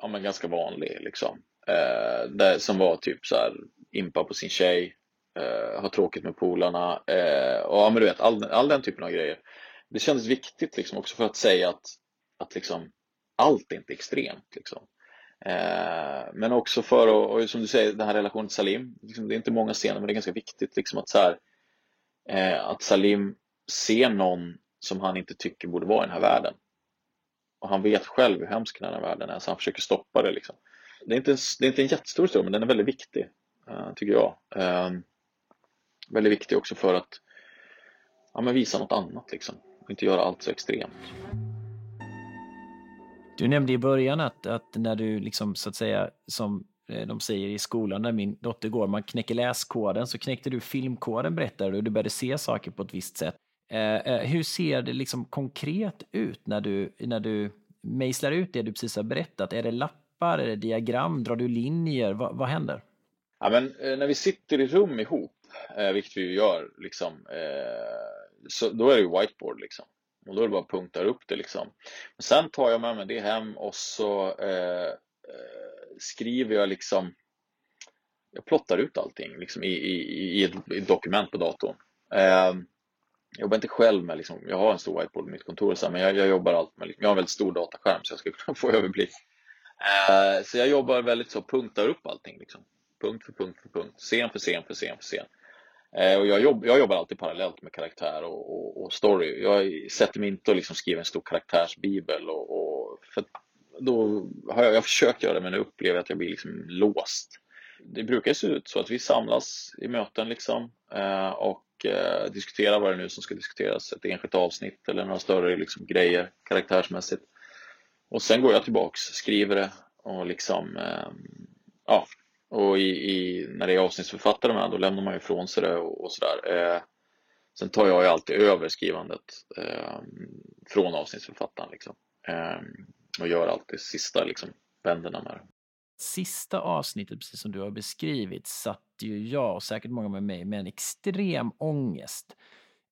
ja, men ganska vanlig. Liksom. Eh, där, som var typ så här, impa på sin tjej, eh, ha tråkigt med polarna eh, och ja, men du vet, all, all den typen av grejer. Det kändes viktigt liksom också för att säga att, att liksom, allt är inte extremt. Liksom. Eh, men också för och som du säger, den här relationen till Salim. Liksom, det är inte många scener men det är ganska viktigt liksom, att, så här, eh, att Salim ser någon som han inte tycker borde vara i den här världen. Och han vet själv hur hemsk den här världen är så han försöker stoppa det. Liksom. Det, är inte, det är inte en jättestor historia men den är väldigt viktig, eh, tycker jag. Eh, väldigt viktig också för att ja, men visa något annat liksom. Och inte göra allt så extremt. Du nämnde i början att, att när du liksom så att säga som eh, de säger i skolan när min dotter går, man knäcker läskoden, så knäckte du filmkoden berättar du, och du började se saker på ett visst sätt. Eh, eh, hur ser det liksom konkret ut när du, när du mejslar ut det du precis har berättat? Är det lappar, är det diagram, drar du linjer? Va, vad händer? Ja, men, eh, när vi sitter i rum ihop, eh, vilket vi gör, liksom, eh, så, då är det ju whiteboard. Liksom. Och då är det bara att punkta upp det. Liksom. sen tar jag med mig det hem och så eh, eh, skriver jag liksom jag plottar ut allting liksom, i, i, i, ett, i ett dokument på datorn. Eh, jag jobbar inte själv med, liksom, jag har en stor whiteboard på mitt kontor, så här, men jag, jag, jobbar allt med, liksom, jag har en väldigt stor dataskärm så jag ska <laughs> kunna få överblick. Eh, så jag jobbar väldigt så, punktar upp allting. Liksom. Punkt för punkt för punkt, scen för scen för scen för scen. Eh, och jag, jobb, jag jobbar alltid parallellt med karaktär och, och, och story. Jag sätter mig inte och liksom skriver en stor karaktärsbibel. Och, och, för då har jag, jag försökt göra det men nu upplever jag att jag blir liksom låst. det brukar se ut så att vi samlas i möten liksom eh, och eh, diskuterar vad det nu som ska diskuteras, ett enskilt avsnitt eller några större liksom, grejer karaktärsmässigt. Och sen går jag tillbaks, skriver det och liksom, ja, och i, i, när det är avsnittsförfattare med då lämnar man ifrån sig det och, och sådär. Eh, sen tar jag ju alltid över skrivandet eh, från avsnittsförfattaren liksom. Eh, och gör alltid sista liksom, vändorna med det sista avsnittet, precis som du har beskrivit, satt ju jag och säkert många med mig med en extrem ångest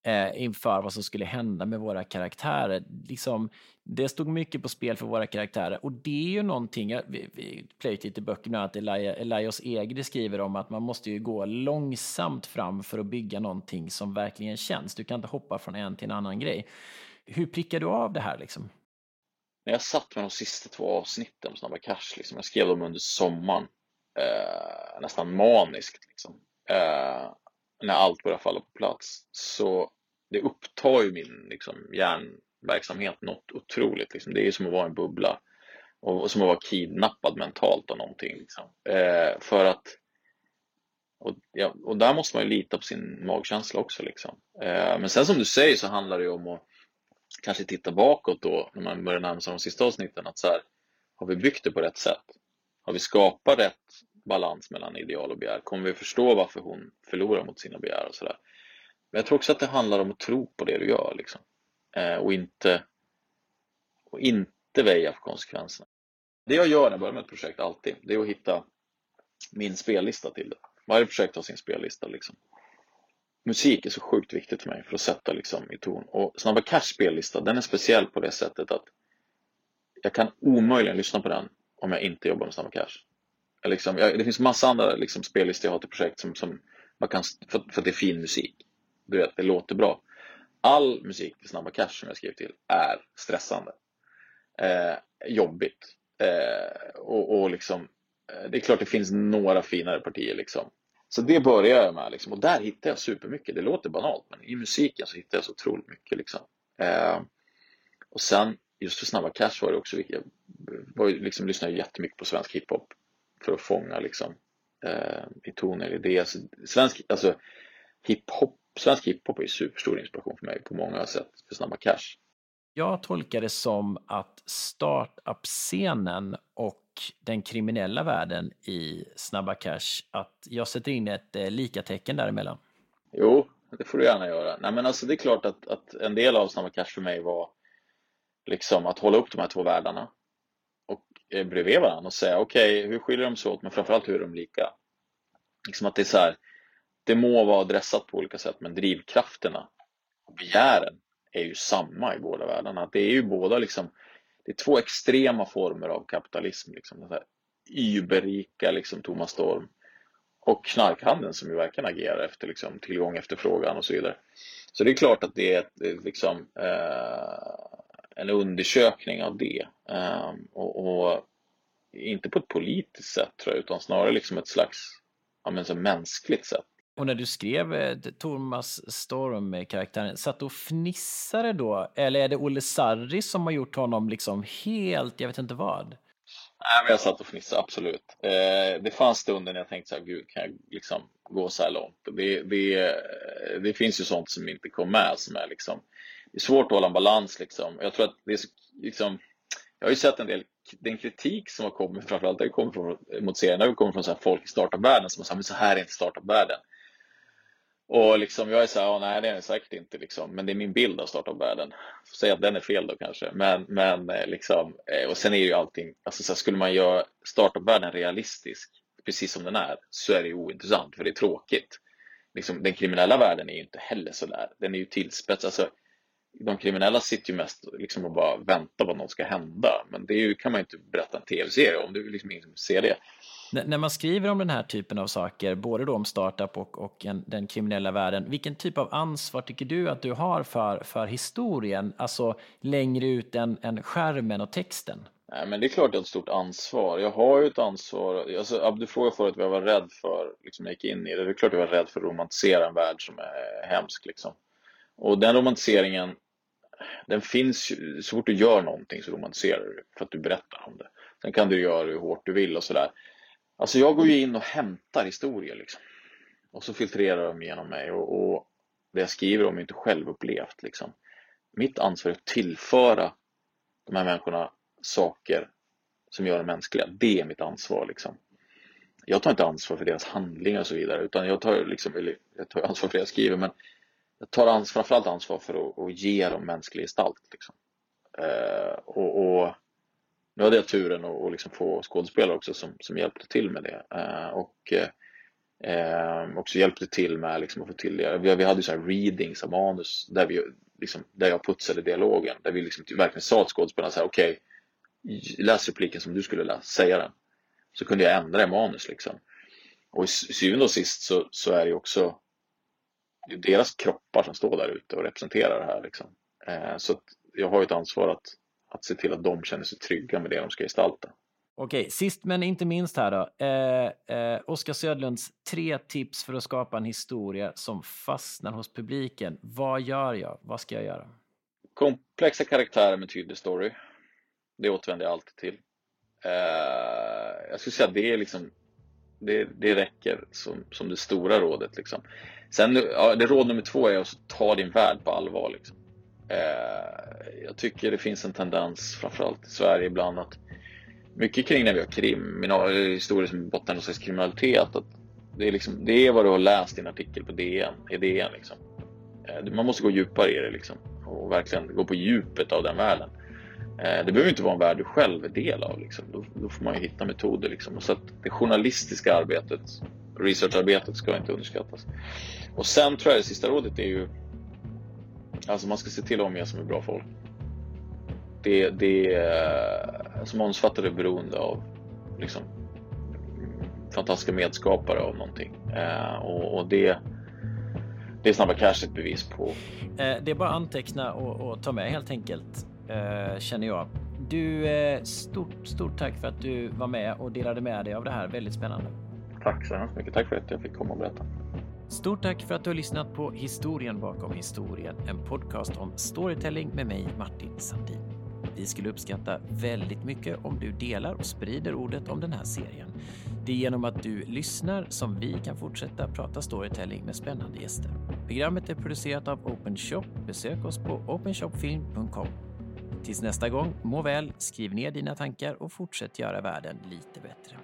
eh, inför vad som skulle hända med våra karaktärer. Liksom, det stod mycket på spel för våra karaktärer och det är ju någonting, jag, vi, vi plöjt lite böcker, bland annat Elias Egre skriver om att man måste ju gå långsamt fram för att bygga någonting som verkligen känns. Du kan inte hoppa från en till en annan grej. Hur prickar du av det här liksom? när jag satt med de sista två avsnitten om Snabba Cash, liksom, jag skrev dem under sommaren, eh, nästan maniskt, liksom, eh, när allt börjar falla på plats. Så det upptar ju min liksom, hjärnverksamhet något otroligt. Liksom. Det är som att vara en bubbla och, och som att vara kidnappad mentalt av någonting. Liksom. Eh, för att och, ja, och där måste man ju lita på sin magkänsla också. Liksom. Eh, men sen som du säger så handlar det ju om att kanske titta bakåt då när man börjar närma sig de sista avsnitten att så här, har vi byggt det på rätt sätt? Har vi skapat rätt balans mellan ideal och begär? Kommer vi förstå varför hon förlorar mot sina begär och sådär? Men jag tror också att det handlar om att tro på det du gör liksom. Eh, och inte och inte väja för konsekvenserna. Det jag gör när jag börjar med ett projekt alltid, det är att hitta min spellista till det. Varje projekt har sin spellista liksom musik är så sjukt viktigt för mig för att sätta liksom i ton. Och Snabba Cash spellista, den är speciell på det sättet att jag kan omöjligen lyssna på den om jag inte jobbar med Snabba Cash. Liksom, jag, det finns massa andra liksom, spellistor jag har till projekt som, som man kan, för, för att det är fin musik. Du vet, det låter bra. All musik till Snabba Cash som jag skriver till är stressande. Eh, jobbigt. Eh, och, och liksom, eh, det är klart det finns några finare partier liksom. Så det börjar jag med liksom. och där hittar jag supermycket. Det låter banalt men i musiken så alltså, hittar jag så otroligt mycket. Liksom. Eh, och sen just för Snabba Cash var det också viktigt. Jag var, liksom, lyssnade jättemycket på svensk hiphop för att fånga liksom, eh, i toner, idéer. Alltså, svensk, alltså, hiphop, svensk hiphop är superstor inspiration för mig på många sätt för Snabba Cash. Jag tolkar det som att startup-scenen och den kriminella världen i Snabba Cash, att jag sätter in ett eh, likatecken däremellan? Jo, det får du gärna göra. Nej, men alltså det är klart att, att en del av Snabba Cash för mig var liksom att hålla upp de här två världarna Eh, bredvid varandra och säga okej, okay, hur skiljer de sig åt, men framförallt hur är de lika? Liksom att det är så här, det må vara adressat på olika sätt, men drivkrafterna och begären är ju samma i båda världarna. Det är ju båda liksom det är två extrema former av kapitalism. Liksom. Den här überrika liksom, Thomas Storm och knarkhandeln som ju verkligen agerar efter liksom, tillgång, efterfrågan och så vidare. Så det är klart att det är ett, liksom, eh, en undersökning av det. Eh, och, och, inte på ett politiskt sätt tror jag, utan snarare liksom ett slags ja, men så mänskligt sätt. Och när du skrev eh, Thomas Storm-karaktären, satt du och fnissade då? Eller är det Olle Sarri som har gjort honom liksom helt, jag vet inte vad? Nej, men jag satt och fnissade, absolut. Eh, det fanns stunder när jag tänkte så här, gud, kan jag liksom gå så här långt? Det, det, det finns ju sånt som inte kom med som är liksom, det är svårt att hålla en balans liksom. Jag tror att det är så, liksom, jag har ju sett en del, den kritik som har kommit, framförallt det kommer från, mot serien, det har kommit från så här folk i startup-världen som har sagt, men så här är inte startup-världen. Och liksom, jag är så här, ja, nej det är det säkert inte liksom, men det är min bild av startup-världen. Säg att den är fel då kanske, men, men eh, liksom, eh, och sen är ju allting, alltså så här, skulle man göra startup-världen realistisk, precis som den är, så är det ointressant, för det är tråkigt. Liksom, den kriminella världen är ju inte heller så där, den är ju tillspetsad. Alltså, de kriminella sitter ju mest liksom och bara väntar på att något ska hända, men det ju, kan man ju inte berätta en tv-serie om, det är liksom ingen som ser det när man skriver om den här typen av saker, både då om startup och, och en, den kriminella världen, vilken typ av ansvar tycker du att du har för, för historien, alltså längre ut än, än skärmen och texten? Nej, men det är klart jag har ett stort ansvar. Jag har ju ett ansvar. Alltså, du frågade förut vad jag var rädd för liksom, när jag gick in i det. Det är klart jag var rädd för att romantisera en värld som är hemsk. Liksom. Och den romantiseringen, den finns ju, så fort du gör någonting så romantiserar du för att du berättar om det. Sen kan du göra hur hårt du vill och sådär Alltså jag går ju in och hämtar historier liksom. Och så filtrerar de genom mig och, och det jag skriver om är inte självupplevt. liksom. Mitt ansvar är att tillföra de här människorna saker som gör dem mänskliga. Det är mitt ansvar liksom. Jag tar inte ansvar för deras handlingar och så vidare utan jag tar, liksom, eller, jag tar ansvar för det jag skriver men jag tar ans framförallt ansvar för att, att ge dem mänsklig gestalt. Liksom. Eh, och, och, nu hade jag turen att, och liksom få skådespelare också som, som hjälpte till med det. Eh, och eh, också hjälpte till med liksom, att få till det. Vi, vi hade ju så här readings av manus där, vi, liksom, där jag putsade dialogen. Där vi liksom verkligen sa till skådespelarna så här, okej, okay, läs repliken som du skulle läsa, säga den. Så kunde jag ändra i manus liksom. Och i syvende och sist så, så är det också det är deras kroppar som står där ute och representerar det här. Liksom. Eh, så jag har ett ansvar att, att se till att de känner sig trygga med det de ska gestalta. Okej, sist men inte minst här då. Eh, eh, Oskar Södlunds tre tips för att skapa en historia som fastnar hos publiken. Vad gör jag? Vad ska jag göra? Komplexa karaktärer med tydlig story. Det återvänder jag alltid till. Eh, jag skulle säga att det är liksom det, det räcker som, som det stora rådet. Liksom. Sen, ja, det råd nummer två är att ta din värld på allvar. Liksom. Eh, jag tycker det finns en tendens, framförallt i Sverige ibland, att mycket kring när vi har kriminal, historier som bottnar någon slags kriminalitet, att det är, liksom, det är vad du har läst i en artikel på DN, i DN liksom. eh, man måste gå djupare i det liksom, och verkligen gå på djupet av den världen. Eh, det behöver inte vara en värld du själv är del av. Liksom. Då, då, får man ju hitta metoder. Liksom. så att det journalistiska arbetet, researcharbetet ska inte underskattas. Och sen tror jag det sista rådet är ju Alltså man ska se till att omge sig med bra folk. Det, det eh, som omfattar det beroende av liksom, fantastiska medskapare av någonting. Eh, och, och, det, det är Snabba Cash ett bevis på. Eh, det är bara att anteckna och, och ta med helt enkelt, eh, känner jag. Du, eh, stort, stort tack för att du var med och delade med dig av det här. Väldigt spännande. Tack så hemskt mycket. Tack för att jag fick komma och berätta. Stort tack för att du har lyssnat på Historien bakom historien, en podcast om storytelling med mig, Martin Sandin. Vi skulle uppskatta väldigt mycket om du delar och sprider ordet om den här serien. Det är genom att du lyssnar som vi kan fortsätta prata storytelling med spännande gäster. Programmet är producerat av Open Shop. Besök oss på openshopfilm.com. Tills nästa gång, må väl, skriv ner dina tankar och fortsätt göra världen lite bättre.